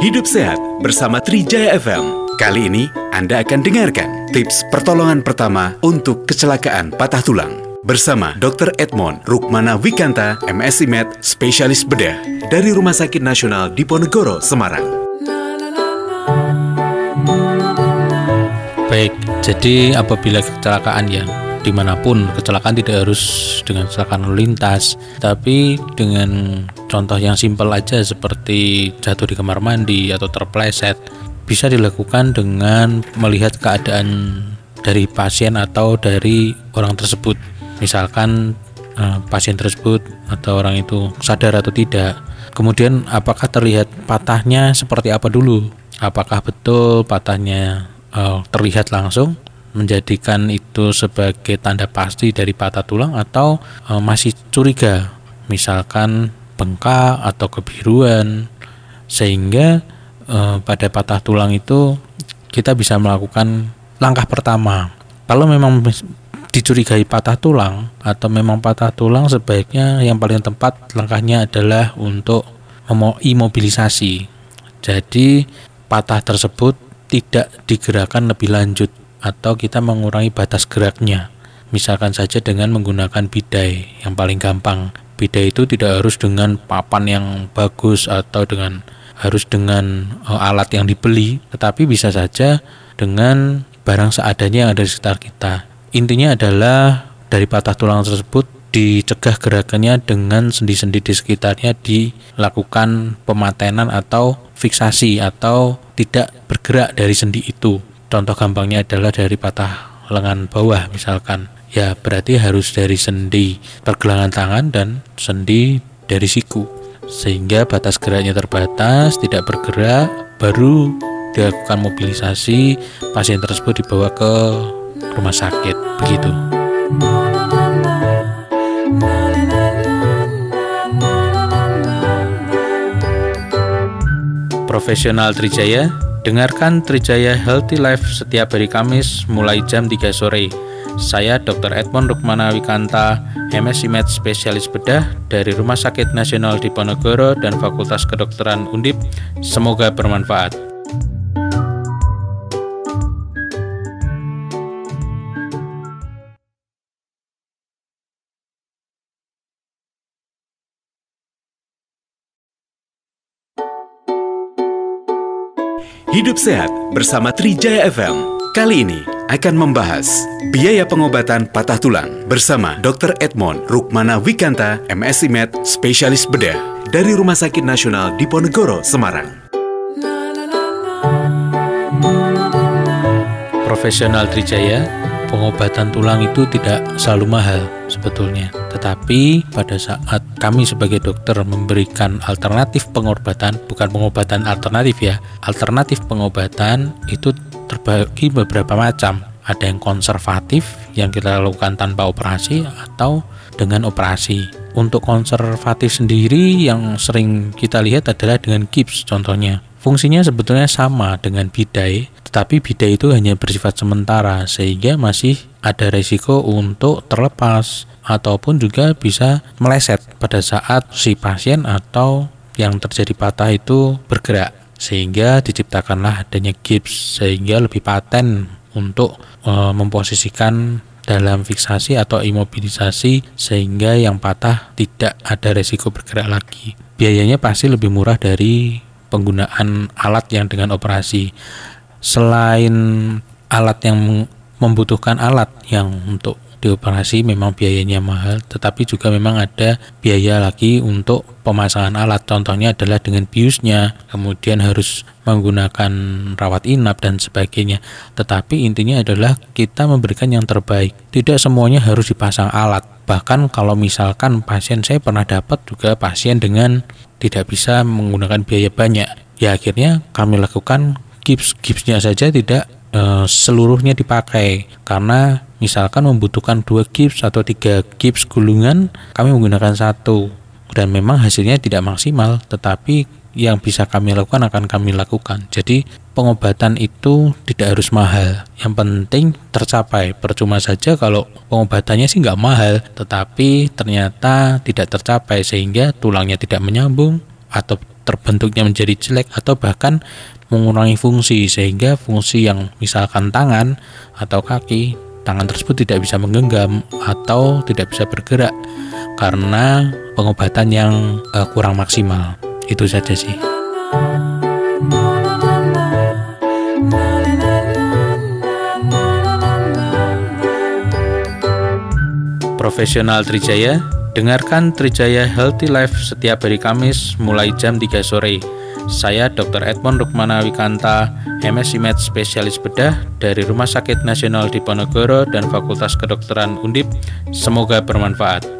Hidup Sehat bersama Trijaya FM. Kali ini Anda akan dengarkan tips pertolongan pertama untuk kecelakaan patah tulang bersama Dr. Edmond Rukmana Wikanta, MSI Med, spesialis bedah dari Rumah Sakit Nasional Diponegoro, Semarang. Baik, jadi apabila kecelakaan ya di mana pun kecelakaan tidak harus dengan kecelakaan lalu lintas tapi dengan contoh yang simpel aja seperti jatuh di kamar mandi atau terpleset bisa dilakukan dengan melihat keadaan dari pasien atau dari orang tersebut. Misalkan eh, pasien tersebut atau orang itu sadar atau tidak. Kemudian apakah terlihat patahnya seperti apa dulu? Apakah betul patahnya eh, terlihat langsung menjadikan itu sebagai tanda pasti dari patah tulang atau e, masih curiga? Misalkan bengkak atau kebiruan sehingga e, pada patah tulang itu kita bisa melakukan langkah pertama kalau memang dicurigai patah tulang atau memang patah tulang sebaiknya yang paling tepat langkahnya adalah untuk imobilisasi jadi patah tersebut tidak digerakkan lebih lanjut atau kita mengurangi batas geraknya. Misalkan saja dengan menggunakan bidai yang paling gampang. Bidai itu tidak harus dengan papan yang bagus atau dengan harus dengan uh, alat yang dibeli, tetapi bisa saja dengan barang seadanya yang ada di sekitar kita. Intinya adalah dari patah tulang tersebut dicegah gerakannya dengan sendi-sendi di sekitarnya dilakukan pematenan atau fiksasi atau tidak bergerak dari sendi itu contoh gampangnya adalah dari patah lengan bawah misalkan ya berarti harus dari sendi pergelangan tangan dan sendi dari siku. Sehingga batas geraknya terbatas tidak bergerak baru dilakukan mobilisasi pasien tersebut dibawa ke rumah sakit. Begitu. Profesional Trijaya Dengarkan Trijaya Healthy Life setiap hari Kamis mulai jam 3 sore. Saya Dr. Edmond Rukmana Wikanta, MSc Med Spesialis Bedah dari Rumah Sakit Nasional Diponegoro dan Fakultas Kedokteran Undip. Semoga bermanfaat. Hidup Sehat bersama Trijaya FM. Kali ini akan membahas biaya pengobatan patah tulang bersama Dr. Edmond Rukmana Wikanta, MSI Med, spesialis bedah dari Rumah Sakit Nasional Diponegoro, Semarang. Profesional Trijaya pengobatan tulang itu tidak selalu mahal sebetulnya. Tetapi pada saat kami sebagai dokter memberikan alternatif pengobatan, bukan pengobatan alternatif ya, alternatif pengobatan itu terbagi beberapa macam. Ada yang konservatif yang kita lakukan tanpa operasi atau dengan operasi. Untuk konservatif sendiri yang sering kita lihat adalah dengan gips contohnya. Fungsinya sebetulnya sama dengan bidai, tetapi bidai itu hanya bersifat sementara sehingga masih ada resiko untuk terlepas ataupun juga bisa meleset pada saat si pasien atau yang terjadi patah itu bergerak sehingga diciptakanlah adanya gips sehingga lebih paten untuk e, memposisikan dalam fiksasi atau imobilisasi sehingga yang patah tidak ada resiko bergerak lagi. Biayanya pasti lebih murah dari penggunaan alat yang dengan operasi. Selain alat yang membutuhkan alat yang untuk dioperasi memang biayanya mahal, tetapi juga memang ada biaya lagi untuk pemasangan alat. Contohnya adalah dengan biusnya, kemudian harus menggunakan rawat inap dan sebagainya. Tetapi intinya adalah kita memberikan yang terbaik. Tidak semuanya harus dipasang alat. Bahkan kalau misalkan pasien saya pernah dapat juga pasien dengan tidak bisa menggunakan biaya banyak ya akhirnya kami lakukan gips gipsnya saja tidak e, seluruhnya dipakai karena misalkan membutuhkan dua gips atau tiga gips gulungan kami menggunakan satu. Dan memang hasilnya tidak maksimal tetapi yang bisa kami lakukan akan kami lakukan. Jadi pengobatan itu tidak harus mahal. Yang penting tercapai. Percuma saja kalau pengobatannya sih nggak mahal tetapi ternyata tidak tercapai sehingga tulangnya tidak menyambung atau terbentuknya menjadi jelek atau bahkan mengurangi fungsi. Sehingga fungsi yang misalkan tangan atau kaki tangan tersebut tidak bisa menggenggam atau tidak bisa bergerak karena pengobatan yang uh, kurang maksimal. Itu saja sih. Profesional Trijaya, dengarkan Trijaya Healthy Life setiap hari Kamis mulai jam 3 sore. Saya Dr. Edmond Rukmana Wikanta, MSI Med Spesialis Bedah dari Rumah Sakit Nasional Diponegoro dan Fakultas Kedokteran Undip. Semoga bermanfaat.